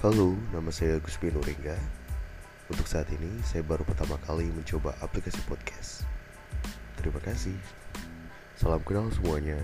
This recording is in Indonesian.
Halo, nama saya Gus Nuringga. Untuk saat ini, saya baru pertama kali mencoba aplikasi podcast. Terima kasih. Salam kenal semuanya.